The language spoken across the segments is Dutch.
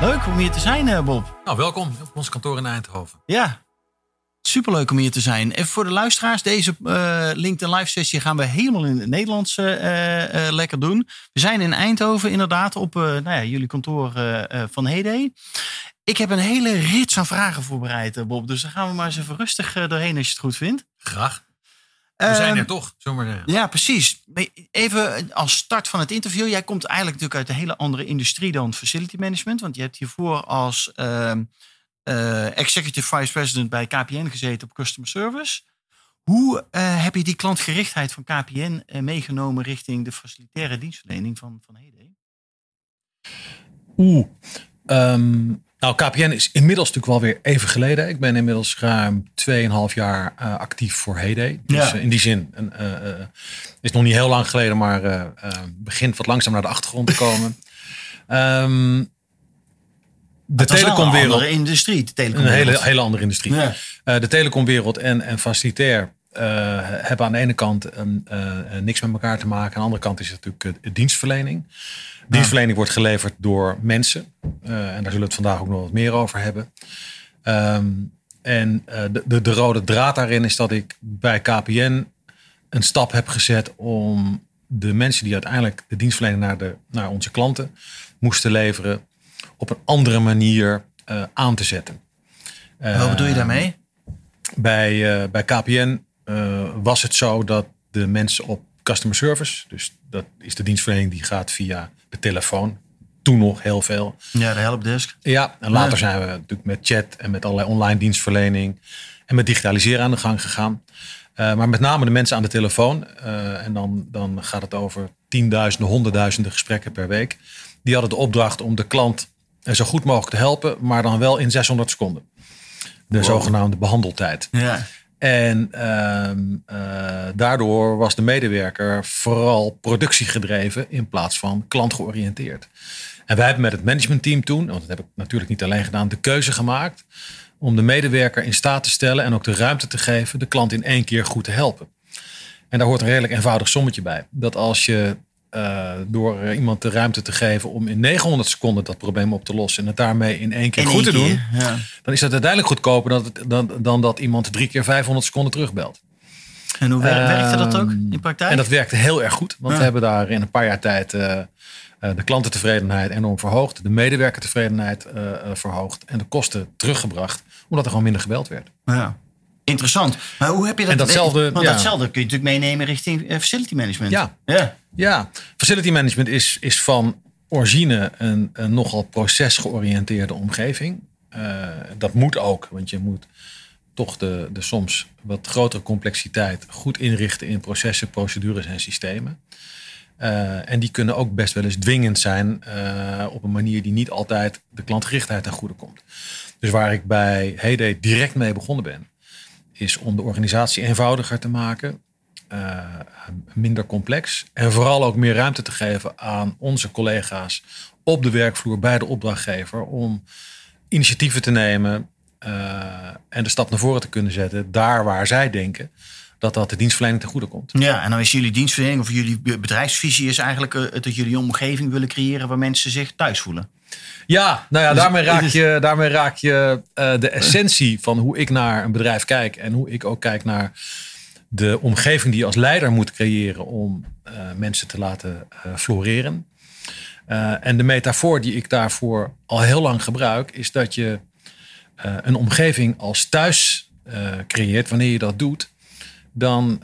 Leuk om hier te zijn, eh, Bob. Nou, welkom op ons kantoor in Eindhoven. Ja, superleuk om hier te zijn. En voor de luisteraars, deze uh, LinkedIn live sessie gaan we helemaal in het Nederlands uh, uh, lekker doen. We zijn in Eindhoven inderdaad op nou ja, jullie kantoor van Heyday. Ik heb een hele rits aan vragen voorbereid, Bob. Dus daar gaan we maar eens even rustig doorheen als je het goed vindt. Graag. We zijn er toch, zomaar Ja, precies. Even als start van het interview. Jij komt eigenlijk natuurlijk uit een hele andere industrie dan facility management. Want je hebt hiervoor als uh, uh, executive vice president bij KPN gezeten op customer service. Hoe uh, heb je die klantgerichtheid van KPN uh, meegenomen richting de facilitaire dienstverlening van, van Heyday? Oeh, um, nou, KPN is inmiddels natuurlijk wel weer even geleden. Ik ben inmiddels ruim 2,5 jaar uh, actief voor Heyday. Dus ja. uh, in die zin uh, is nog niet heel lang geleden, maar begint wat langzaam naar de achtergrond te komen. um, de telecomwereld. Een andere industrie. De telecomwereld. Een hele, hele andere industrie. Ja. de telecomwereld en, en facilitair hebben aan de ene kant niks met elkaar te maken. Aan de andere kant is het natuurlijk dienstverlening. Dienstverlening wordt geleverd door mensen. Uh, en daar zullen we het vandaag ook nog wat meer over hebben. Um, en uh, de, de, de, rode draad daarin is dat ik bij KPN een stap heb gezet om de mensen die uiteindelijk de dienstverlening naar, de, naar onze klanten moesten leveren, op een andere manier uh, aan te zetten. Wat bedoel je daarmee? Bij, bij KPN was het zo dat de mensen op customer service, dus dat is de dienstverlening die gaat via de telefoon. Toen nog heel veel. Ja, de helpdesk. Ja, en later zijn we natuurlijk met chat en met allerlei online dienstverlening en met digitaliseren aan de gang gegaan. Uh, maar met name de mensen aan de telefoon. Uh, en dan, dan gaat het over tienduizenden, honderdduizenden gesprekken per week. Die hadden de opdracht om de klant zo goed mogelijk te helpen, maar dan wel in 600 seconden. De wow. zogenaamde behandeltijd. Ja. En uh, uh, daardoor was de medewerker vooral productiegedreven in plaats van klantgeoriënteerd. En wij hebben met het managementteam toen, want dat heb ik natuurlijk niet alleen gedaan, de keuze gemaakt om de medewerker in staat te stellen en ook de ruimte te geven de klant in één keer goed te helpen. En daar hoort een redelijk eenvoudig sommetje bij. Dat als je uh, door iemand de ruimte te geven om in 900 seconden dat probleem op te lossen en het daarmee in één keer in goed te doen, ja. dan is dat uiteindelijk goedkoper dan, dan, dan dat iemand drie keer 500 seconden terugbelt. En hoe werkte dat ook in praktijk? En dat werkte heel erg goed, want ja. we hebben daar in een paar jaar tijd uh, de klantentevredenheid enorm verhoogd, de medewerkertevredenheid verhoogd en de kosten teruggebracht, omdat er gewoon minder gebeld werd. Ja. Interessant. Maar hoe heb je dat? En datzelfde, want datzelfde kun je natuurlijk meenemen richting facility management. Ja. ja. Ja, facility management is, is van origine een, een nogal procesgeoriënteerde omgeving. Uh, dat moet ook, want je moet toch de, de soms wat grotere complexiteit goed inrichten in processen, procedures en systemen. Uh, en die kunnen ook best wel eens dwingend zijn uh, op een manier die niet altijd de klantgerichtheid ten goede komt. Dus waar ik bij Heyday direct mee begonnen ben, is om de organisatie eenvoudiger te maken, uh, minder complex. En vooral ook meer ruimte te geven aan onze collega's op de werkvloer bij de opdrachtgever om initiatieven te nemen uh, en de stap naar voren te kunnen zetten daar waar zij denken dat dat de dienstverlening ten goede komt. Ja, en dan is jullie dienstverlening of jullie bedrijfsvisie is eigenlijk uh, dat jullie een omgeving willen creëren waar mensen zich thuis voelen. Ja, nou ja, dus, daarmee raak je, daarmee raak je uh, de essentie van hoe ik naar een bedrijf kijk en hoe ik ook kijk naar de omgeving die je als leider moet creëren om uh, mensen te laten floreren. En de metafoor die ik daarvoor al heel lang gebruik, is dat je een omgeving als thuis creëert. Wanneer je dat doet, dan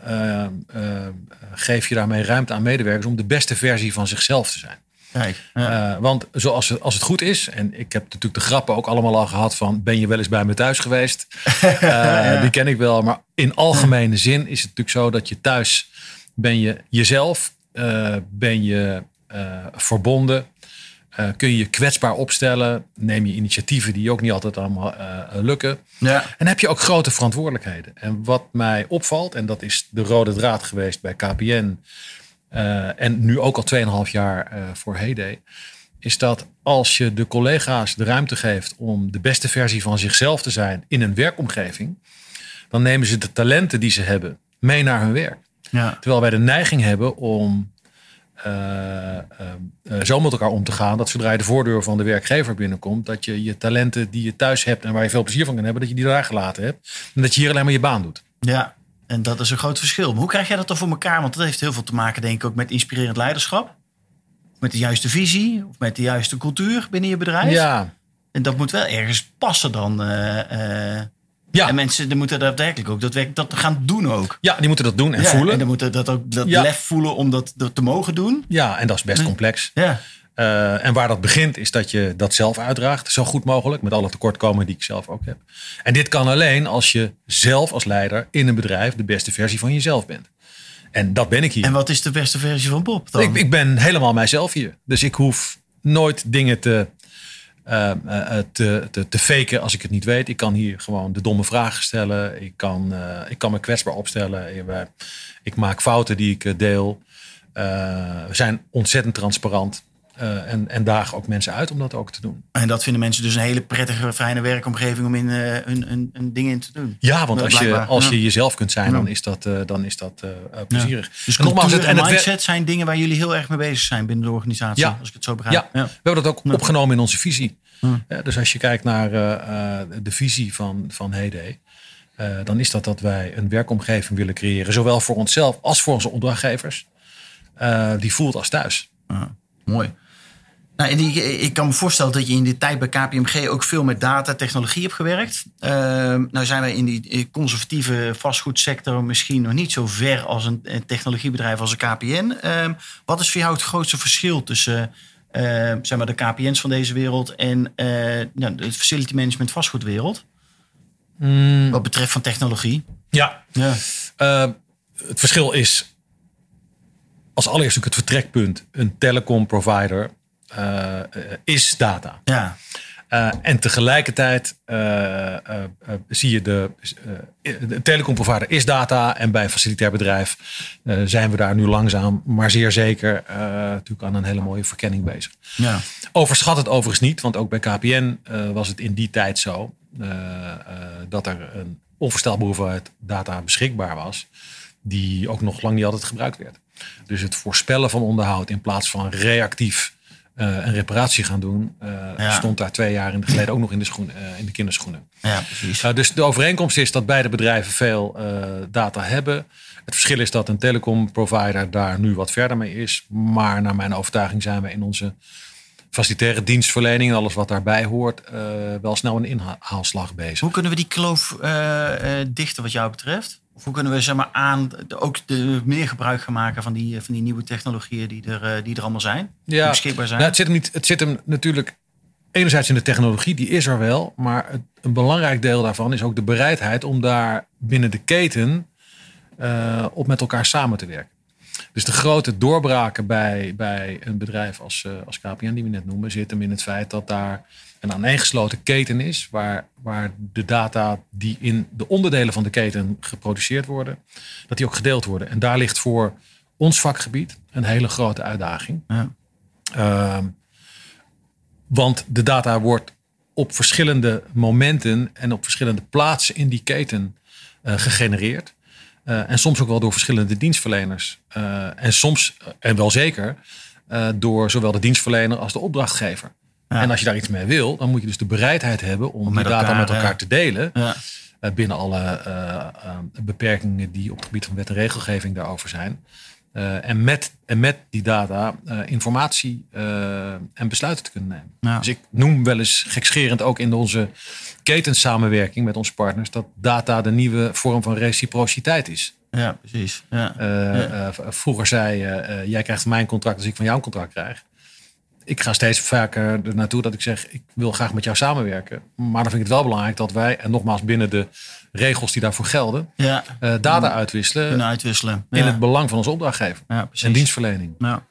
geef je daarmee ruimte aan medewerkers om de beste versie van zichzelf te zijn. Kijk, ja. uh, want zoals het, als het goed is, en ik heb natuurlijk de grappen ook allemaal al gehad van ben je wel eens bij me thuis geweest? Ja. Die ken ik wel, maar in algemene zin is het natuurlijk zo dat je thuis ben je jezelf, ben je verbonden, Uh, kun je je kwetsbaar opstellen. Neem je initiatieven die ook niet altijd allemaal uh, lukken. Ja. En heb je ook grote verantwoordelijkheden. En wat mij opvalt, en dat is de rode draad geweest bij KPN. Uh, en nu ook al 2,5 jaar voor Heyday. Is dat als je de collega's de ruimte geeft om de beste versie van zichzelf te zijn in een werkomgeving. Dan nemen ze de talenten die ze hebben mee naar hun werk. Ja. Terwijl wij de neiging hebben om zo met elkaar om te gaan. Dat zodra je de voordeur van de werkgever binnenkomt, dat je je talenten die je thuis hebt en waar je veel plezier van kan hebben, dat je die daar gelaten hebt. En dat je hier alleen maar je baan doet. Ja, en dat is een groot verschil. Maar hoe krijg jij dat dan voor elkaar? Want dat heeft heel veel te maken, denk ik, ook met inspirerend leiderschap. Met de juiste visie of met de juiste cultuur binnen je bedrijf. Ja. En dat moet wel ergens passen dan. Uh, ja. En mensen die moeten daadwerkelijk ook dat, dat gaan doen ook. Ja, die moeten dat doen en ja, voelen. En dan moeten dat ook dat lef voelen om dat, dat te mogen doen. Ja, en dat is best complex. Ja. Uh, en waar dat begint is dat je dat zelf uitdraagt, zo goed mogelijk, met alle tekortkomingen die ik zelf ook heb. En dit kan alleen als je zelf als leider in een bedrijf de beste versie van jezelf bent. En dat ben ik hier. En wat is de beste versie van Bob dan? Ik, ik ben helemaal mijzelf hier. Dus ik hoef nooit dingen te, uh, uh, te, te, te faken als ik het niet weet. Ik kan hier gewoon de domme vragen stellen. Ik kan, ik kan me kwetsbaar opstellen. Ik maak fouten die ik deel. we zijn ontzettend transparant. Uh, en, en dagen ook mensen uit om dat ook te doen. En dat vinden mensen dus een hele prettige, fijne werkomgeving om in uh, hun, hun, hun dingen in te doen. Ja, want als, je, als je jezelf kunt zijn, dan is dat, uh, dan is dat plezierig. Dus En nogmaals, het- en het mindset zijn dingen waar jullie heel erg mee bezig zijn binnen de organisatie. Ja. Als ik het zo begrijp. Ja, we hebben dat ook opgenomen in onze visie. Dus als je kijkt naar eh, eh, de visie van, van Heyday, eh, dan is dat dat wij een werkomgeving willen creëren, zowel voor onszelf als voor onze opdrachtgevers, eh, die voelt als thuis. Ja, mooi. Nou, die, ik kan me voorstellen dat je in die tijd bij KPMG ook veel met data technologie hebt gewerkt. Ehm, nou zijn wij in die conservatieve vastgoedsector misschien nog niet zo ver als een, technologiebedrijf als een KPN. Ehm, wat is voor jou het grootste verschil tussen ehm, zeg maar de KPN's van deze wereld en eh, nou, de facility management vastgoedwereld? Wat betreft van technologie. Ja, Ja. Eh, het verschil is als allereerst ook het vertrekpunt. Een telecom provider eh, is data. Ja. Eh, en tegelijkertijd eh, zie je de, de telecomprovider is data. En bij een facilitair bedrijf zijn we daar nu langzaam, maar zeer zeker natuurlijk aan een hele mooie verkenning bezig. Ja. Overschat het overigens niet, want ook bij KPN was het in die tijd zo dat er een onvoorstelbare hoeveelheid data beschikbaar was, die ook nog lang niet altijd gebruikt werd. Dus het voorspellen van onderhoud in plaats van reactief eh, een reparatie gaan doen, Ja. stond daar twee jaar in de geleden ook nog in de, schoen, eh, in de kinderschoenen. ja, precies. Uh, dus de overeenkomst is dat beide bedrijven veel data hebben. Het verschil is dat een telecomprovider daar nu wat verder mee is. Maar naar mijn overtuiging zijn we in onze facilitaire dienstverlening en alles wat daarbij hoort, eh, wel snel een inhaalslag bezig. Hoe kunnen we die kloof eh, eh, dichten wat jou betreft? Of hoe kunnen we zeg maar, aan de- ook de, meer gebruik gaan maken van die, van die nieuwe technologieën die er, die er allemaal zijn? Die beschikbaar zijn? Nou, het, zit hem niet, het zit hem natuurlijk enerzijds in de technologie, die is er wel. Maar het, een belangrijk deel daarvan is ook de bereidheid om daar binnen de keten op met elkaar samen te werken. Dus de grote doorbraken bij, bij een bedrijf als, eh, als KPN, die we net noemen, zit hem in het feit dat daar een aaneengesloten keten is, waar, waar de data die in de onderdelen van de keten geproduceerd worden, dat die ook gedeeld worden. En daar ligt voor ons vakgebied een hele grote uitdaging. Ja. Ehm, want de data wordt op verschillende momenten en op verschillende plaatsen in die keten eh, gegenereerd. Eh, en soms ook wel door verschillende dienstverleners. Eh, en soms, eh, en wel zeker, door zowel de dienstverlener als de opdrachtgever. Ja. En als je daar iets mee wil, dan moet je dus de bereidheid hebben om, die data met elkaar ja. te delen. Ja. Binnen alle beperkingen die op het gebied van wet en regelgeving daarover zijn. En, met, en met die data informatie en besluiten te kunnen nemen. Dus ik noem wel eens gekscherend ook in onze ketensamenwerking met onze partners dat data de nieuwe vorm van reciprociteit is. ja, precies. Ja. Eh, eh, vroeger zei je, eh, jij krijgt mijn contract als ik van jou een contract krijg. Ik ga steeds vaker er naartoe dat ik zeg, ik wil graag met jou samenwerken. Maar dan vind ik het wel belangrijk dat wij, en nogmaals binnen de regels die daarvoor gelden, ja. data uitwisselen uitwisselen. In het belang van onze opdrachtgever en dienstverlening. Ja.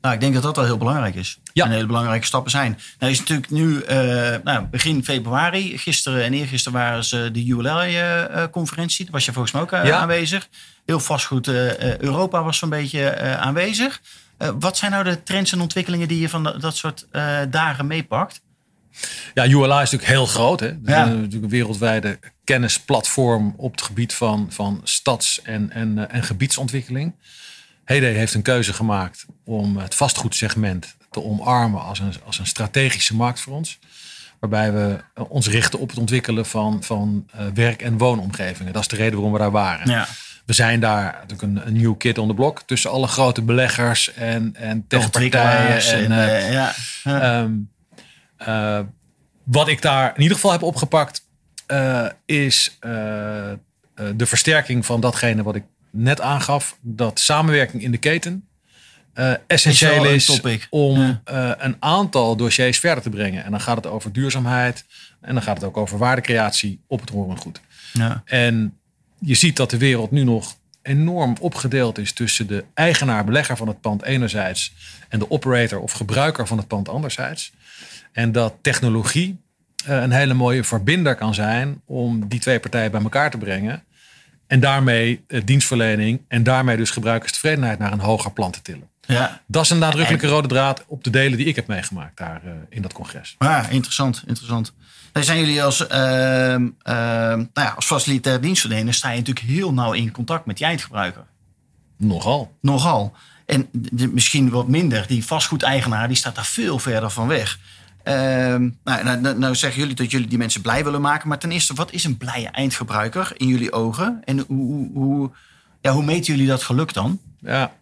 Nou, ik denk dat dat wel heel belangrijk is. Ja. En hele belangrijke stappen zijn. Nou is natuurlijk nu eh, nou, begin februari. Gisteren en eergisteren waren ze de ULL-conferentie. Daar was je volgens mij ook eh, Ja. aanwezig. Heel vastgoed eh, eh, Europa was zo'n beetje eh, aanwezig. Eh, wat zijn nou de trends en ontwikkelingen die je van dat, soort eh, dagen meepakt? Ja, ULI is natuurlijk heel groot. Hè? Het is natuurlijk een wereldwijde kennisplatform op het gebied van, van stads- en, en, eh, en gebiedsontwikkeling. Heyday heeft een keuze gemaakt om het vastgoedsegment te omarmen als een, als een strategische markt voor ons. Waarbij we eh, ons richten op het ontwikkelen van, van eh, werk- en woonomgevingen. Dat is de reden waarom we daar waren. Ja, We zijn daar natuurlijk een, een nieuw kid on the block tussen alle grote beleggers en, en techpartijen. ontwikkelaars En, en, eh, eh, ja. Ja. Ehm, eh, wat ik daar in ieder geval heb opgepakt, is de versterking van datgene wat ik net aangaf. Dat samenwerking in de keten eh, essentieel is, topic. om Ja. eh, een aantal dossiers verder te brengen. En dan gaat het over duurzaamheid en dan gaat het ook over waardecreatie op het horengoed. ja. En je ziet dat de wereld nu nog enorm opgedeeld is tussen de eigenaar-belegger van het pand enerzijds en de operator of gebruiker van het pand anderzijds. En dat technologie eh, een hele mooie verbinder kan zijn om die twee partijen bij elkaar te brengen. En daarmee dienstverlening en daarmee dus gebruikerstevredenheid naar een hoger plan te tillen. Ja. Dat is een nadrukkelijke rode draad op de delen die ik heb meegemaakt daar eh, in dat congres. Ah, interessant, interessant. Dan zijn jullie als, ehm, ehm, nou ja, als facilitair dienstverlener sta je natuurlijk heel nauw in contact met die eindgebruiker. Nogal. Nogal. En de, misschien wat minder, die vastgoedeigenaar, die staat daar veel verder van weg. Ehm, nou, nou, nou, nou zeggen jullie dat jullie die mensen blij willen maken. Maar ten eerste, wat is een blije eindgebruiker in jullie ogen? En hoe, hoe, hoe, ja, hoe meten jullie dat geluk dan? Ja.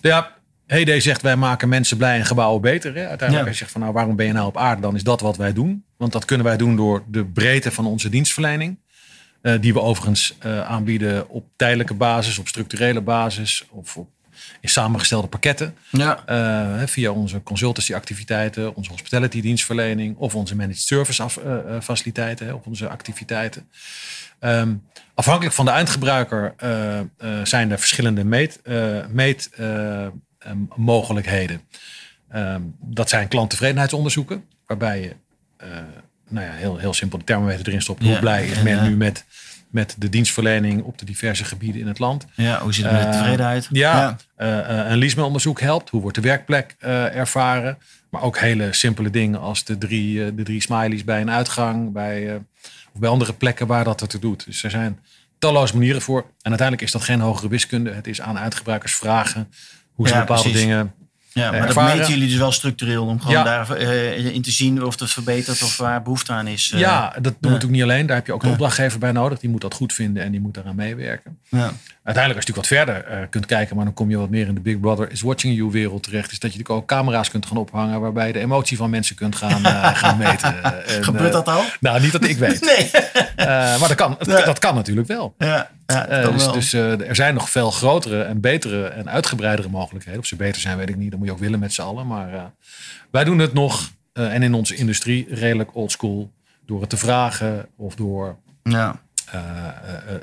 Ja, Heyday zegt wij maken mensen blij en gebouwen beter. Hè? Uiteindelijk Ja. je zegt van nou waarom ben je nou op aarde? Dan is dat wat wij doen. Want dat kunnen wij doen door de breedte van onze dienstverlening. Eh, die we overigens eh, aanbieden op tijdelijke basis, op structurele basis of op, in samengestelde pakketten. Ja, Eh, via onze consultancyactiviteiten, onze hospitality dienstverlening of onze managed service af, eh, faciliteiten of onze activiteiten. Ehm, afhankelijk van de eindgebruiker zijn er verschillende meetmogelijkheden. meet, eh, eh, mogelijkheden. Ehm, dat zijn klanttevredenheidsonderzoeken, waarbij je nou ja, heel, heel simpel de thermometer erin stopt. Hoe Ja, blij is men nu met, met de dienstverlening op de diverse gebieden in het land? ja hoe ziet het met de Eh, tevredenheid? Ja, eh, eh, een leasemeonderzoek helpt. Hoe wordt de werkplek ervaren? Maar ook hele simpele dingen als de drie, de drie smileys bij een uitgang. Bij, of bij andere plekken waar dat ertoe doet. Dus er zijn talloze manieren voor. En uiteindelijk is dat geen hogere wiskunde. Het is aan uitgebruikers vragen hoe ze Ja, bepaalde precies. dingen... Ja, maar dat meten jullie dus wel structureel om gewoon Ja. daar eh, in te zien of het verbetert of waar behoefte aan is. eh. ja, dat doen we natuurlijk niet alleen. Daar heb je ook een opdrachtgever bij nodig. Die moet dat goed vinden en die moet daaraan meewerken. ja. Uiteindelijk, als je natuurlijk wat verder eh, kunt kijken, maar dan kom je wat meer in de Big Brother is watching you wereld terecht. Is dat je natuurlijk ook camera's kunt gaan ophangen waarbij je de emotie van mensen kunt gaan, eh, gaan meten. Eh, en, Gebeurt eh, dat al? Nou, niet dat ik weet. Nee. Eh, maar dat kan, dat kan natuurlijk wel. ja, ja Eh, dus dus eh, er zijn nog veel grotere en betere en uitgebreidere mogelijkheden. Of ze beter zijn, weet ik niet. Dat moet je ook willen met z'n allen. Maar eh, wij doen het nog, en in onze industrie, redelijk oldschool. Door het te vragen of door ja.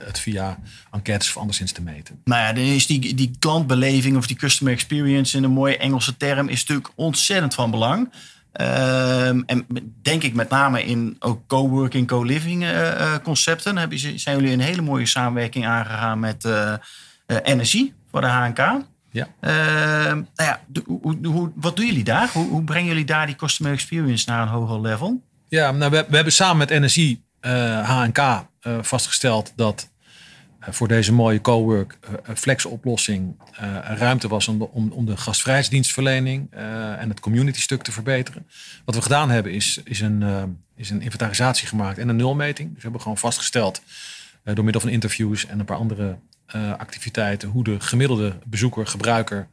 het via enquêtes of anderszins te meten. Nou ja, dan is die, die klantbeleving of die customer experience in een mooie Engelse term is natuurlijk ontzettend van belang. Ehm, en denk ik met name in ook coworking, co-living eh, eh, concepten. Hebben, ze- zijn jullie een hele mooie samenwerking aangegaan met eh eh, NSI voor de HNK. Ja. Ehm, nou ja, hoe, hoe, wat doen jullie daar? Hoe, hoe brengen jullie daar die customer experience naar een hoger level? Ja, nou, we, we hebben samen met NSI, HNK, vastgesteld dat voor deze mooie cowork eh, flex oplossing eh, ruimte was om de, om, om de gastvrijheidsdienstverlening eh, en het community stuk te verbeteren. Wat we gedaan hebben is, is, een, eh, is een inventarisatie gemaakt en een nulmeting. Dus we hebben gewoon vastgesteld eh, door middel van interviews en een paar andere eh, activiteiten hoe de gemiddelde bezoeker, gebruiker,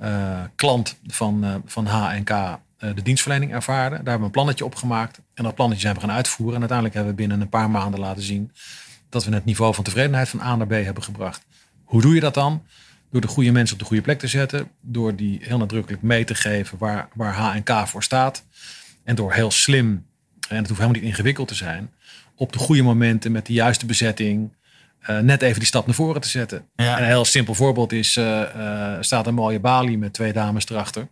eh, klant van, eh, van HNK eh, de dienstverlening ervaarde. Daar hebben we een plannetje op gemaakt. En dat plannetje zijn we gaan uitvoeren. En uiteindelijk hebben we binnen een paar maanden laten zien dat we het niveau van tevredenheid van A naar B hebben gebracht. Hoe doe je dat dan? Door de goede mensen op de goede plek te zetten. Door die heel nadrukkelijk mee te geven waar, waar HNK voor staat. En door heel slim, en het hoeft helemaal niet ingewikkeld te zijn, op de goede momenten met de juiste bezetting eh, net even die stap naar voren te zetten. Ja. En een heel simpel voorbeeld is, er staat een mooie balie met twee dames erachter.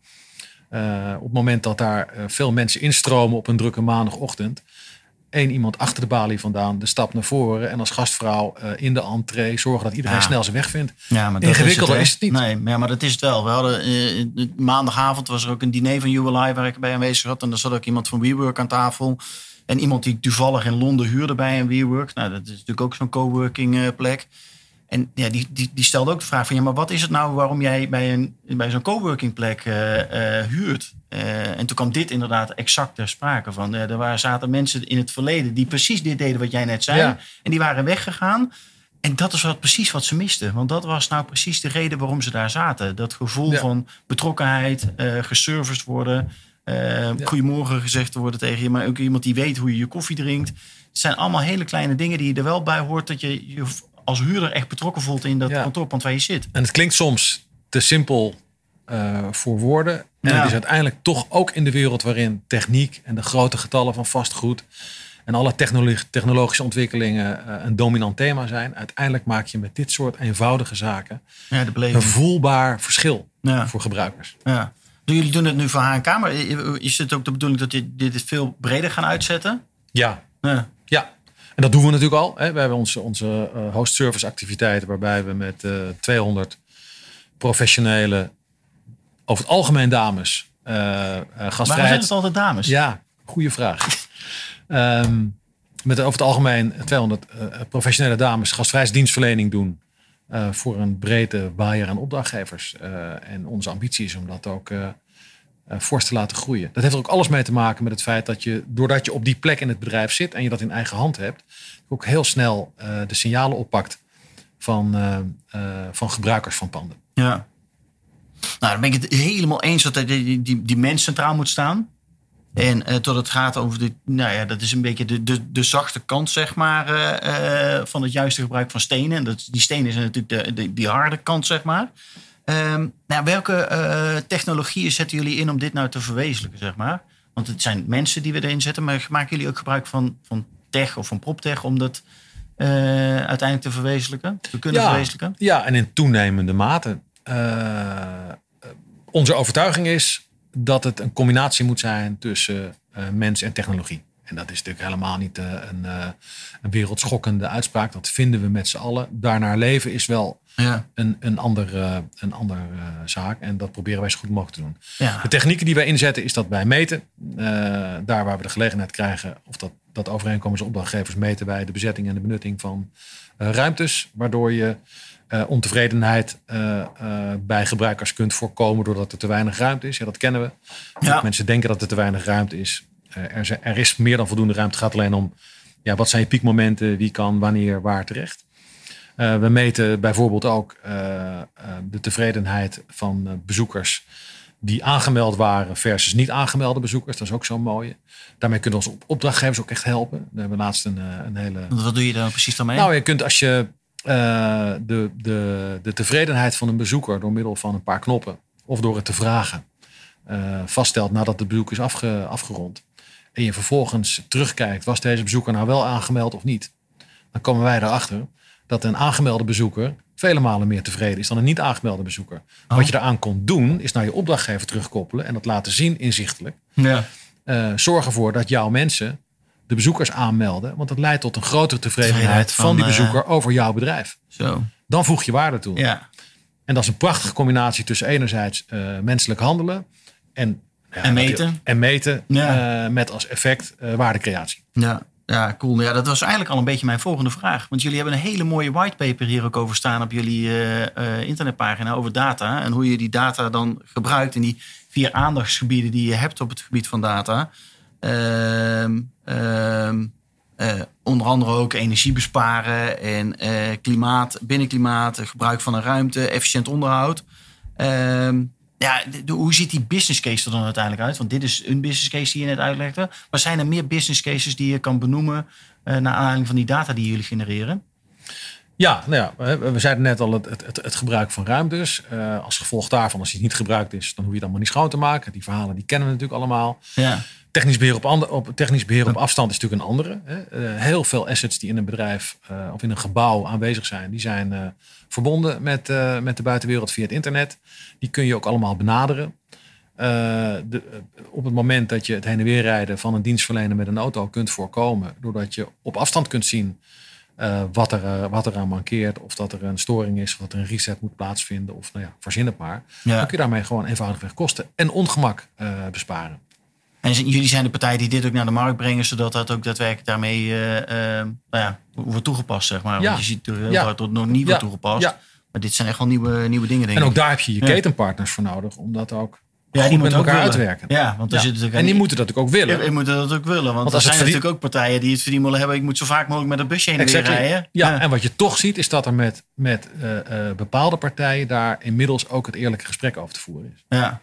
Op het moment dat daar veel mensen instromen op een drukke maandagochtend, één iemand achter de balie vandaan, de stap naar voren en als gastvrouw eh, in de entree zorgen dat iedereen Ja. snel zijn weg vindt. Ja, maar Ingewikkelder is het niet. Nee, maar, dat is het wel. We hadden, eh, maandagavond was er ook een diner van ULI waar ik bij aanwezig was. En daar zat ook iemand van WeWork aan tafel. En iemand die toevallig in Londen huurde bij een WeWork. Nou, dat is natuurlijk ook zo'n coworking eh, plek. En ja, die, die, die stelde ook de vraag van... ja, maar wat is het nou waarom jij bij, een, bij zo'n coworking plek eh, eh, huurt? Eh, en toen kwam dit inderdaad exact ter sprake van. er waren, zaten mensen in het verleden die precies dit deden wat jij net zei. Ja. En die waren weggegaan. En dat is wat, precies wat ze misten. Want dat was nou precies de reden waarom ze daar zaten. Dat gevoel Ja. van betrokkenheid, geserviced worden... eh, goedemorgen gezegd te worden tegen je, maar ook iemand die weet hoe je je koffie drinkt. Het zijn allemaal hele kleine dingen die je er wel bij hoort dat je je als huurder echt betrokken voelt in dat Ja. kantoorpand waar je zit. En het klinkt soms te simpel eh, voor woorden. En Ja. het is uiteindelijk toch ook in de wereld waarin techniek en de grote getallen van vastgoed en alle technologi- technologische ontwikkelingen eh, een dominant thema zijn. Uiteindelijk maak je met dit soort eenvoudige zaken Ja, de een voelbaar verschil Ja. voor gebruikers. Ja. Doen Jullie doen het nu voor HNK, maar is het ook de bedoeling dat je dit veel breder gaan uitzetten? Ja, Ja. Ja, en dat doen we natuurlijk al. Hè. We hebben onze, onze eh, host service activiteiten waarbij we met eh 200 professionele, over het algemeen dames, eh eh Waarom zijn gastvrijheid. het altijd dames? Ja, goede vraag. Ehm, met over het algemeen 200 eh, professionele dames gastvrijheidsdienstverlening doen. eh, voor een brede waaier aan opdrachtgevers. Eh, en onze ambitie is om dat ook eh eh, fors te laten groeien. Dat heeft er ook alles mee te maken met het feit dat je, doordat je op die plek in het bedrijf zit en je dat in eigen hand hebt, ook heel snel eh, de signalen oppakt van, eh, eh, van gebruikers van panden. Ja. Nou, dan ben ik het helemaal eens dat die, die, mens centraal moet staan. En eh tot het gaat over de, nou ja, dat is een beetje de, de, de zachte kant, zeg maar, eh, eh, van het juiste gebruik van stenen. En dat, die stenen zijn natuurlijk de, de, die harde kant, zeg maar. Ehm, nou, welke eh, technologieën zetten jullie in om dit nou te verwezenlijken, zeg maar? Want het zijn mensen die we erin zetten, maar maken jullie ook gebruik van, van tech of van proptech om dat eh, uiteindelijk te verwezenlijken, te kunnen verwezenlijken? Ja, en in toenemende mate. Eh, onze overtuiging is dat het een combinatie moet zijn tussen mens en technologie. En dat is natuurlijk helemaal niet een, een wereldschokkende uitspraak. Dat vinden we met z'n allen. Daarnaar leven is wel Ja. een, een ander, eh, een ander eh, zaak. En dat proberen wij zo goed mogelijk te doen. Ja. De technieken die wij inzetten is dat wij meten. Eh, daar waar we de gelegenheid krijgen, of dat, dat overeenkomens opdrachtgevers meten wij de bezetting en de benutting van ruimtes. Waardoor je ontevredenheid bij gebruikers kunt voorkomen doordat er te weinig ruimte is. Ja, dat kennen we. Ja. Mensen denken dat er te weinig ruimte is. Er, er is meer dan voldoende ruimte. Het gaat alleen om ja, wat zijn je piekmomenten, wie kan wanneer waar terecht. Eh, we meten bijvoorbeeld ook eh, eh, de tevredenheid van bezoekers die aangemeld waren versus niet aangemelde bezoekers. Dat is ook zo'n mooie. Daarmee kunnen onze op- opdrachtgevers ook echt helpen. We hebben laatst een, een hele... Wat doe je dan precies dan mee? Nou, je kunt als je de, de, de tevredenheid van een bezoeker door middel van een paar knoppen of door het te vragen vaststelt nadat het bezoek is afge, afgerond. En je vervolgens terugkijkt, was deze bezoeker nou wel aangemeld of niet? Dan komen wij erachter dat een aangemelde bezoeker vele malen meer tevreden is dan een niet aangemelde bezoeker. Wat je daaraan kon doen, is naar je opdrachtgever terugkoppelen en dat laten zien inzichtelijk. ja. Eh, zorg ervoor dat jouw mensen de bezoekers aanmelden. Want dat leidt tot een grotere tevredenheid van, van, die eh, bezoeker over jouw bedrijf. Zo. Dan voeg je waarde toe. Ja. En dat is een prachtige combinatie tussen enerzijds eh, menselijk handelen en, ja, En meten. En meten Ja. met als effect waardecreatie. Ja. Ja, cool. Ja, dat was eigenlijk al een beetje mijn volgende vraag. Want jullie hebben een hele mooie whitepaper hier ook over staan op jullie eh, eh, internetpagina over data. En hoe je die data dan gebruikt in die vier aandachtsgebieden die je hebt op het gebied van data. Ehm, ehm, eh, onder andere ook energie besparen en klimaat, binnenklimaat, gebruik van een ruimte, efficiënt onderhoud. Ehm, ja, de- de- hoe ziet die business case er dan uiteindelijk uit? Want dit is een business case die je net uitlegde. Maar zijn er meer business cases die je kan benoemen eh naar aanleiding van die data die jullie genereren? Ja, nou ja, we zeiden net al het, het, het, gebruik van ruimtes. Eh, als gevolg daarvan, als die niet gebruikt is, dan hoef je het allemaal niet schoon te maken. Die verhalen die kennen we natuurlijk allemaal. Ja. Technisch beheer op, ander, op, technisch beheer op afstand is natuurlijk een andere. Hè. Eh, heel veel assets die in een bedrijf eh, of in een gebouw aanwezig zijn, die zijn eh, verbonden met, met de buitenwereld via het internet. Die kun je ook allemaal benaderen. De, op het moment dat je het heen en weer rijden van een dienstverlener met een auto kunt voorkomen, doordat je op afstand kunt zien wat, er, wat er aan mankeert, of dat er een storing is, of dat er een reset moet plaatsvinden, of nou ja, verzin het maar. Ja. Dan kun je daarmee gewoon eenvoudigweg kosten en ongemak besparen. En jullie zijn de partij die dit ook naar de markt brengen, zodat dat ook daadwerkelijk daarmee eh, eh, nou ja, wordt toegepast, zeg maar. Ja. Want je ziet er heel Ja. dat nog niet wordt toegepast. Maar dit zijn echt wel nieuwe, nieuwe dingen, denk En ook daar heb je je ketenpartners voor nodig, om dat ook ja, goed die met moeten elkaar uit willen. te werken. Ja, want er Ja. zit natuurlijk En die moeten dat ook willen. Ja, die moeten dat ook willen. Want, Want er zijn verdien- natuurlijk ook partijen die het verdienen willen hebben. Ik moet zo vaak mogelijk met een busje heen en weer rijden. Ja, en wat je toch ziet is dat er met, met eh, bepaalde partijen daar inmiddels ook het eerlijke gesprek over te voeren is. ja.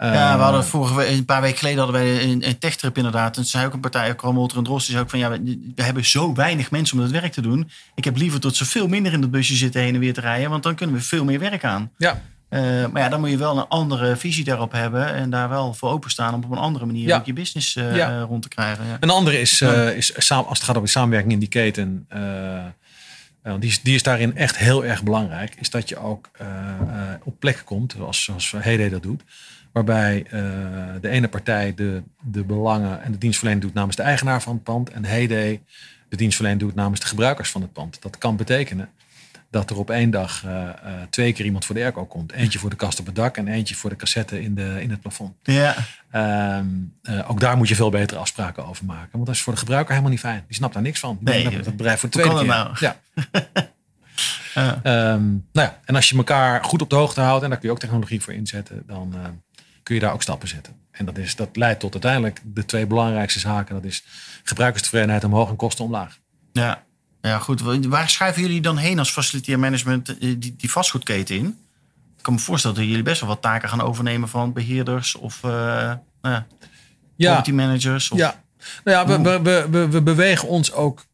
Eh, Ja, we hadden vorige we- een paar weken geleden hadden wij een, een techtrip inderdaad. En toen zei ook een partij, ook Motor en Drost, die zei ook van ja, we, we hebben zo weinig mensen om het werk te doen. Ik heb liever tot ze veel minder in het busje zitten heen en weer te rijden, want dan kunnen we veel meer werk aan. Ja, Eh, maar ja, dan moet je wel een andere visie daarop hebben en daar wel voor openstaan om op een andere manier Ja. ook je business eh, Ja. rond te krijgen. Ja. Een andere is, eh, is samen, als het gaat over samenwerking in die keten, die, is, die is daarin echt heel erg belangrijk, is dat je ook op plekken komt, zoals, zoals Heyday dat doet, waarbij eh, de ene partij de, de belangen en de dienstverlening doet namens de eigenaar van het pand en Heyday de dienstverlening doet namens de gebruikers van het pand. Dat kan betekenen dat er op één dag eh, eh, twee keer iemand voor de airco komt. Eentje voor de kast op het dak en eentje voor de cassette in, de, in het plafond. Ja. Ehm, eh, ook daar moet je veel betere afspraken over maken. Want dat is voor de gebruiker helemaal niet fijn. Die snapt daar niks van. Die Nee, dat bedrijf voor de tweede keer. kan dat Ja. Ehm, nou ja, en als je elkaar goed op de hoogte houdt, en daar kun je ook technologie voor inzetten, dan kun je daar ook stappen zetten. En dat, is, dat leidt tot uiteindelijk de twee belangrijkste zaken. Dat is gebruikerstevredenheid omhoog en kosten omlaag. Ja. ja, goed. Waar schuiven jullie dan heen als facilitair management eh, die, die vastgoedketen in? Ik kan me voorstellen dat jullie best wel wat taken gaan overnemen van beheerders of eh nou ja, managers. Of, Ja, nou ja, we, we, we, we, we bewegen ons ook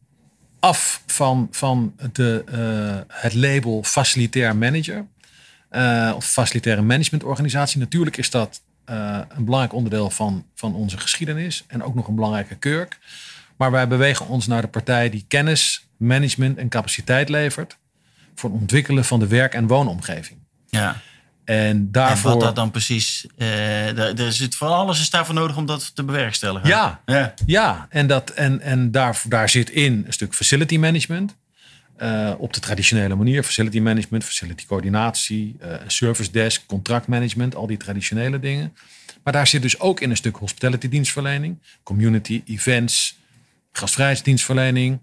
af van, van de, eh, het label facilitair manager. eh, of facilitaire managementorganisatie. Natuurlijk is dat eh, een belangrijk onderdeel van, van onze geschiedenis. En ook nog een belangrijke kurk. Maar wij bewegen ons naar de partij die kennis, management en capaciteit levert. Voor het ontwikkelen van de werk- en woonomgeving. ja. En En daarvoor. wat dat dan precies... eh er, er zit van alles is daarvoor nodig om dat te bewerkstelligen. Ja, ja. Ja, en, dat, en, en daar, daar zit in een stuk facility management. Eh, op de traditionele manier. Facility management, facility coördinatie, eh, service desk, contractmanagement, al die traditionele dingen. Maar daar zit dus ook in een stuk hospitality dienstverlening, community, events, gastvrijheidsdienstverlening.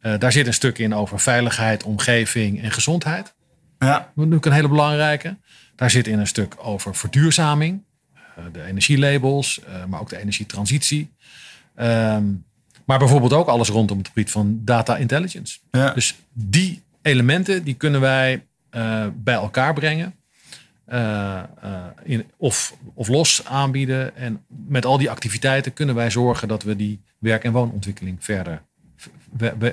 Eh, daar zit een stuk in over veiligheid, omgeving en gezondheid. ja. Dat is natuurlijk een hele belangrijke. Daar zit in een stuk over verduurzaming. de energielabels, maar ook de energietransitie. Ehm, maar bijvoorbeeld ook alles rondom het gebied van data intelligence. ja. Dus die elementen die kunnen wij eh, bij elkaar brengen. eh, eh, in, of, of los aanbieden. En met al die activiteiten kunnen wij zorgen dat we die werk- en woonontwikkeling verder.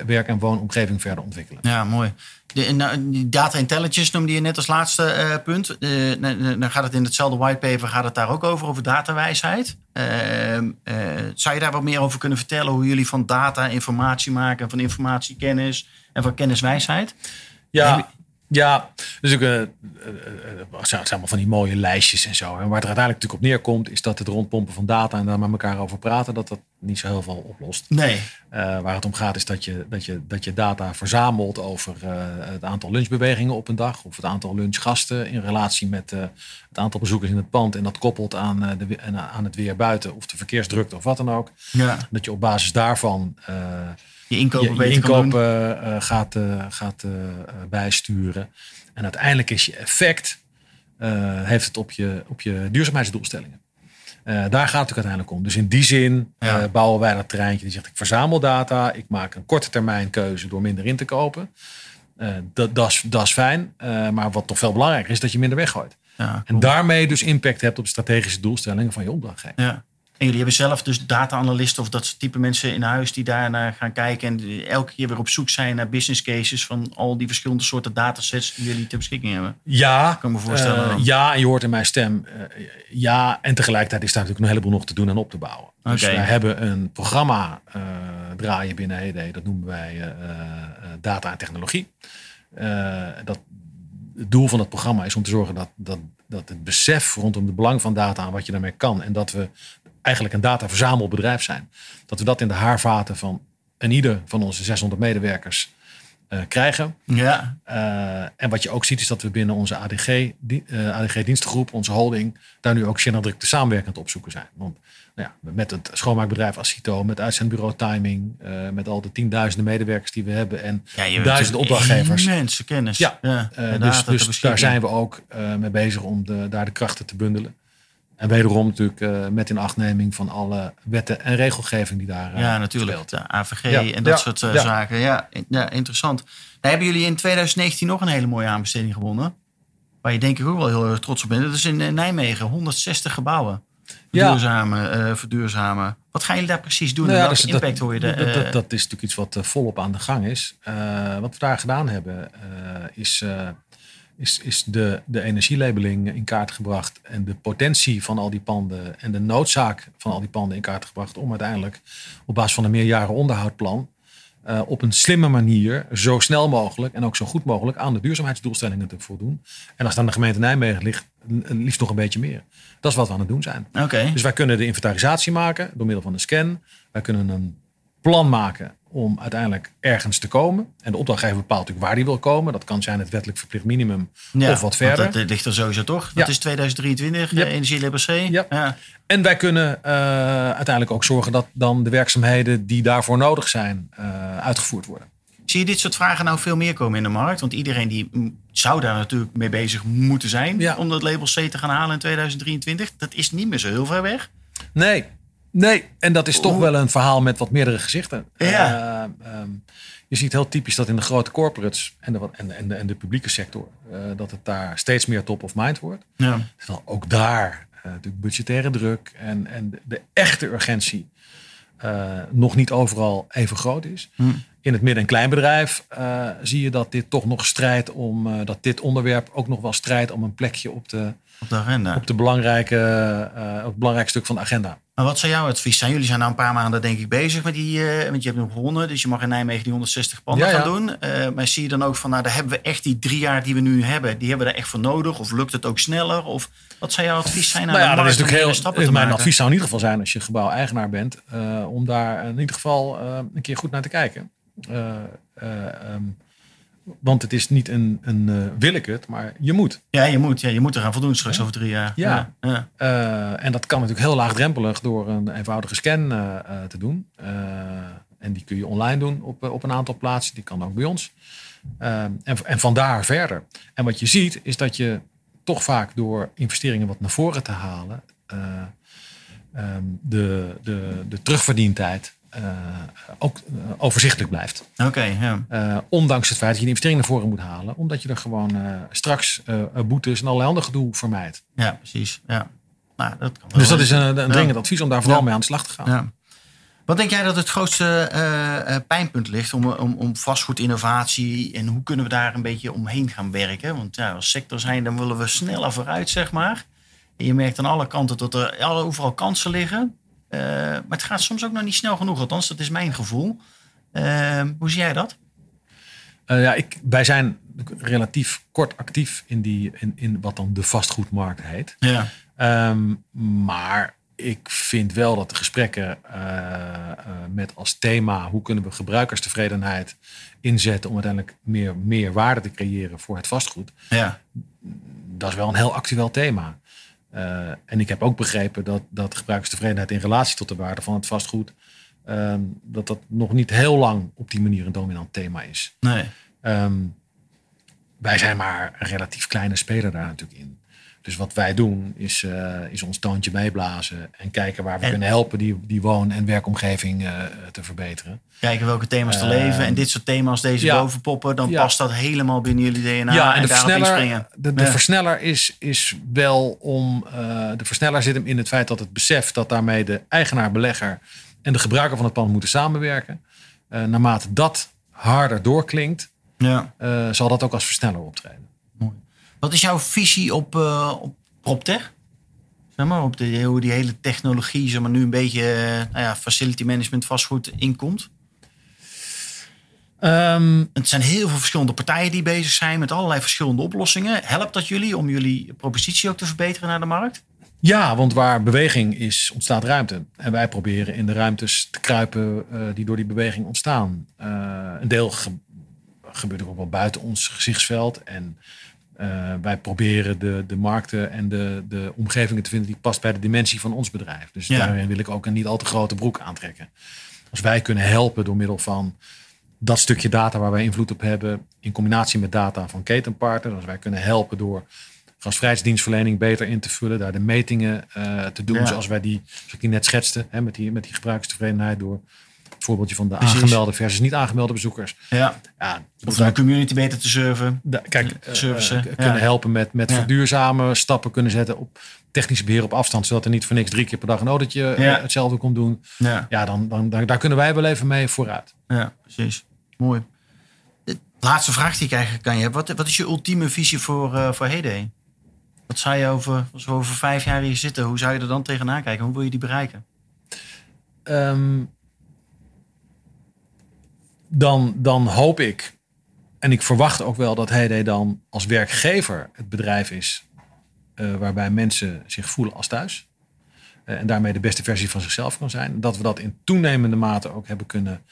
Werk- en woonomgeving verder ontwikkelen. Ja, mooi. De, nou, die data intelligence noemde je net als laatste eh, punt. Eh, nou, nou, dan gaat het in hetzelfde whitepaper gaat het daar ook over, over datawijsheid. Ehm, eh, zou je daar wat meer over kunnen vertellen? Hoe jullie van data informatie maken, van informatie kennis en van kenniswijsheid? Ja, ja. Dus ook, eh, eh, eh, het zijn allemaal van die mooie lijstjes en zo. En waar het er uiteindelijk natuurlijk op neerkomt, is dat het rondpompen van data en daar met elkaar over praten, dat dat niet zo heel veel oplost. Nee. Waar het om gaat is dat je, dat je, dat je data verzamelt over het aantal lunchbewegingen op een dag. Of het aantal lunchgasten in relatie met het aantal bezoekers in het pand. En dat koppelt aan, de, aan het weer buiten of de verkeersdrukte of wat dan ook. Ja. Dat je op basis daarvan Je inkopen je, je eh, eh, gaat, eh, gaat bijsturen. En uiteindelijk is je effect, heeft het op je, op je duurzaamheidsdoelstellingen. Daar gaat het uiteindelijk om. Dus in die zin Ja. bouwen wij dat treintje die zegt ik verzamel data, ik maak een korte termijn keuze door minder in te kopen. Dat, is, fijn, maar wat toch veel belangrijker is dat je minder weggooit. Ja, En daarmee dus impact hebt op de strategische doelstellingen van je opdrachtgever. ja. En jullie hebben zelf dus data-analysten of dat soort type mensen in huis die daarnaar gaan kijken en die elke keer weer op zoek zijn naar business cases van al die verschillende soorten datasets die jullie ter beschikking hebben. Ja, Kan ik me voorstellen eh, ja, en je hoort in mijn stem. eh, ja, en tegelijkertijd is daar natuurlijk een heleboel nog te doen en op te bouwen. Dus wij hebben een programma eh, draaien binnen HED. Dat noemen wij data en technologie. Dat, het doel van dat programma is om te zorgen dat, dat, dat het besef rondom het belang van data en wat je daarmee kan. En dat we eigenlijk een dataverzamelbedrijf zijn. Dat we dat in de haarvaten van een ieder van onze 600 medewerkers eh, krijgen. Ja, Eh, en wat je ook ziet is dat we binnen onze ADG, die- eh, ADG-dienstengroep, onze holding, daar nu ook zeer nadrukkelijk samenwerkend op zoeken zijn. Want nou ja, met het schoonmaakbedrijf Asito, met uitzendbureau Timing, met al de tienduizenden medewerkers die we hebben en ja duizenden opdrachtgevers. Immense kennis. Ja, ja en dus dus daar beschikking. zijn we ook mee bezig om de, daar de krachten te bundelen. En wederom natuurlijk eh, met inachtneming van alle wetten en regelgeving die daar eh, Ja, natuurlijk. speelt. De AVG Ja, en dat ja, soort eh, ja. zaken. Ja, in- ja interessant. Nou, hebben jullie in 2019 nog een hele mooie aanbesteding gewonnen? Waar je denk ik ook wel heel erg trots op bent. Dat is in Nijmegen. 160 gebouwen. Ja. Verduurzamen, eh, verduurzamen. Wat gaan jullie daar precies doen? Nou en welke dus impact hoor je dat, er? dat, eh, dat, dat is natuurlijk iets wat volop aan de gang is. Eh, wat we daar gedaan hebben, eh, is, eh, is, is de, de energielabeling in kaart gebracht. En de potentie van al die panden en de noodzaak van al die panden in kaart gebracht. Om uiteindelijk op basis van een meerjaren onderhoudplan. eh, op een slimme manier, zo snel mogelijk en ook zo goed mogelijk aan de duurzaamheidsdoelstellingen te voldoen. En als aan de gemeente Nijmegen ligt, liefst nog een beetje meer. Dat is wat we aan het doen zijn. Oké. Dus wij kunnen de inventarisatie maken door middel van een scan. Wij kunnen een plan maken om uiteindelijk ergens te komen. En de opdrachtgever bepaalt natuurlijk waar die wil komen. Dat kan zijn het wettelijk verplicht minimum Ja, of wat verder. Dat, dat ligt er sowieso toch? Dat Ja. is 2023, Yep. eh, Energielabel C. Yep. Ja. En wij kunnen eh, uiteindelijk ook zorgen dat dan de werkzaamheden die daarvoor nodig zijn eh, uitgevoerd worden. Zie je dit soort vragen nou veel meer komen in de markt? Want iedereen die mm, zou daar natuurlijk mee bezig moeten zijn Ja. om dat label C te gaan halen in 2023. Dat is niet meer zo heel ver weg. Nee, nee. En dat is toch wel een verhaal met wat meerdere gezichten. Ja. Eh, ehm, je ziet heel typisch dat in de grote corporates en de, en de, en de, en de publieke sector... eh, dat het daar steeds meer top of mind wordt. Ja. Terwijl ook daar eh, natuurlijk budgettaire druk en, en de, de echte urgentie nog niet overal even groot is. Hm. In het midden- en kleinbedrijf zie je dat dit toch nog strijdt om dat dit onderwerp ook nog wel strijdt om een plekje op, de, Op de agenda. op, de belangrijke, op het belangrijke stuk van de agenda. Maar wat zou jouw advies zijn? Jullie zijn nou een paar maanden denk ik bezig met die... eh, want je hebt nog gewonnen, dus je mag in Nijmegen die 160 panden Ja, ja. gaan doen. Eh, maar zie je dan ook van, nou daar hebben we echt die drie jaar die we nu hebben. Die hebben we daar echt voor nodig? Of lukt het ook sneller? Of wat zou jouw advies zijn Nou ja, dat is natuurlijk heel. stappen te Mijn maken? advies zou in ieder geval zijn als je gebouweigenaar bent, eh, om daar in ieder geval een keer goed naar te kijken. Eh, eh, ehm, want het is niet een, een eh, wil ik het, maar je moet. Ja, je moet, ja, je moet er gaan voldoen straks over drie jaar. Ja. ja. Eh, en dat kan natuurlijk heel laagdrempelig door een eenvoudige scan eh, te doen. En die kun je online doen op, op een aantal plaatsen. Die kan ook bij ons. En, en vandaar verder. En wat je ziet is dat je toch vaak door investeringen wat naar voren te halen... ehm, de, de, de terugverdientijd ook eh, overzichtelijk blijft. Oké, ja. Eh, ondanks het feit dat je de investering naar voren moet halen. Omdat je er gewoon eh, straks eh, boetes en allerlei ander gedoe vermijdt. ja, precies. Ja. Nou, dat kan. Dus dat is een, een dringend advies om daar vooral mee aan de slag te gaan. Ja. Wat denk jij dat het grootste eh, eh, pijnpunt ligt om, om, om vastgoedinnovatie en hoe kunnen we daar een beetje omheen gaan werken? Want ja, als sector zijn, dan willen we sneller vooruit, zeg maar. En je merkt aan alle kanten dat er overal kansen liggen. Eh, maar het gaat soms ook nog niet snel genoeg, althans, dat is mijn gevoel. Eh, hoe zie jij dat? Eh, ja, ik, wij zijn relatief kort actief in, die, in, in wat dan de vastgoedmarkt heet. Ja. Ehm, maar ik vind wel dat de gesprekken met als thema hoe kunnen we gebruikerstevredenheid inzetten om uiteindelijk meer, meer waarde te creëren voor het vastgoed. Ja. Dat is wel een heel actueel thema. Eh, en ik heb ook begrepen dat, dat gebruikerstevredenheid in relatie tot de waarde van het vastgoed, ehm, dat dat nog niet heel lang op die manier een dominant thema is. Nee. Ehm, wij zijn maar een relatief kleine speler daar natuurlijk in. Dus wat wij doen is, eh, is ons toontje meeblazen en kijken waar we En- kunnen helpen die, die woon- en werkomgeving eh, te verbeteren. Kijken welke thema's Eh, leven. En dit soort thema's deze ja. boven poppen. Dan Ja. past dat helemaal binnen jullie DNA. ja, en, en de daarop inspringen. de, de versneller is, is wel om. eh, de versneller zit hem in het feit dat het besef dat daarmee de eigenaar, belegger en de gebruiker van het pand moeten samenwerken. Naarmate dat harder doorklinkt, Ja. zal dat ook als versneller optreden. Wat is jouw visie op, eh op PropTech? Zeg maar, op de, hoe die hele technologie zeg maar, nu een beetje eh, nou ja, facility management vastgoed inkomt. Ehm, Het zijn heel veel verschillende partijen die bezig zijn met allerlei verschillende oplossingen. Helpt dat jullie om jullie propositie ook te verbeteren naar de markt? ja, want waar beweging is, ontstaat ruimte. En wij proberen in de ruimtes te kruipen eh, die door die beweging ontstaan. Een deel ge- gebeurt ook wel buiten ons gezichtsveld. En eh, wij proberen de, de markten en de, de omgevingen te vinden die past bij de dimensie van ons bedrijf. Dus Ja. daarin wil ik ook een niet al te grote broek aantrekken. Als wij kunnen helpen door middel van dat stukje data waar wij invloed op hebben, in combinatie met data van ketenpartners, als wij kunnen helpen door gasvrijheidsdienstverlening beter in te vullen, daar de metingen eh, te doen Ja. zoals wij die, zoals ik die net schetste, hè, met, die, met die gebruikstevredenheid door voorbeeldje van de Precies. aangemelde versus niet aangemelde bezoekers. Ja. Ja, Of de community beter te serven. da- kijk, eh, eh, ja. kunnen helpen met, met Ja. verduurzamen, stappen kunnen zetten op technische beheer op afstand, zodat er niet voor niks drie keer per dag een autootje eh, hetzelfde komt doen. Ja, Ja, dan, dan, daar, daar kunnen wij wel even mee vooruit. ja precies. Mooi. De laatste vraag die ik eigenlijk kan je hebben. Wat, wat is je ultieme visie voor, eh voor Heyday? Wat zou je over, als we over vijf jaar hier zitten, hoe zou je er dan tegenaan kijken? Hoe wil je die bereiken? Ehm, dan, dan hoop ik, en ik verwacht ook wel dat Heyday dan als werkgever het bedrijf is eh, waarbij mensen zich voelen als thuis. Eh, en daarmee de beste versie van zichzelf kan zijn. Dat we dat in toenemende mate ook hebben kunnen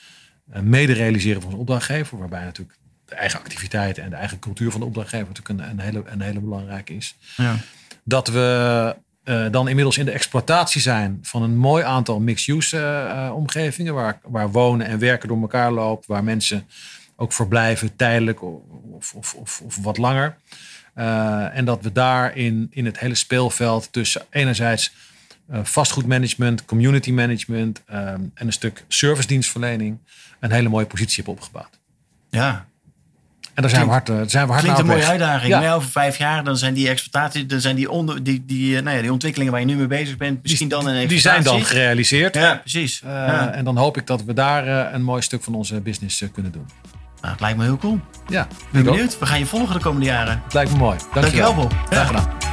eh, mede realiseren van onze opdrachtgever. Waarbij natuurlijk de eigen activiteiten en de eigen cultuur van de opdrachtgever natuurlijk een, een, hele, een hele belangrijke is Ja. dat we eh, dan inmiddels in de exploitatie zijn van een mooi aantal mixed-use eh, eh, omgevingen. Waar, waar wonen en werken door elkaar loopt. Waar mensen ook verblijven tijdelijk of, of, of, of wat langer. En dat we daar in, in het hele speelveld tussen enerzijds vastgoedmanagement, community management eh, en een stuk servicedienstverlening een hele mooie positie hebben opgebouwd. ja. En daar zijn we hard, eh, daar zijn we hard Klinkt een mooie uitdaging. Ja. Maar over vijf jaar dan zijn die exploitatie, dan zijn die, onder, die, die, eh, nou ja, die ontwikkelingen waar je nu mee bezig bent, misschien dan een Die zijn dan gerealiseerd. Ja, precies. Eh, ja. En dan hoop ik dat we daar een mooi stuk van onze business kunnen doen. Nou, het lijkt me heel cool. Ja, Ben ook. benieuwd. We gaan je volgen de komende jaren. Het lijkt me mooi. Dankjewel. Dankjewel, Bob. Graag gedaan.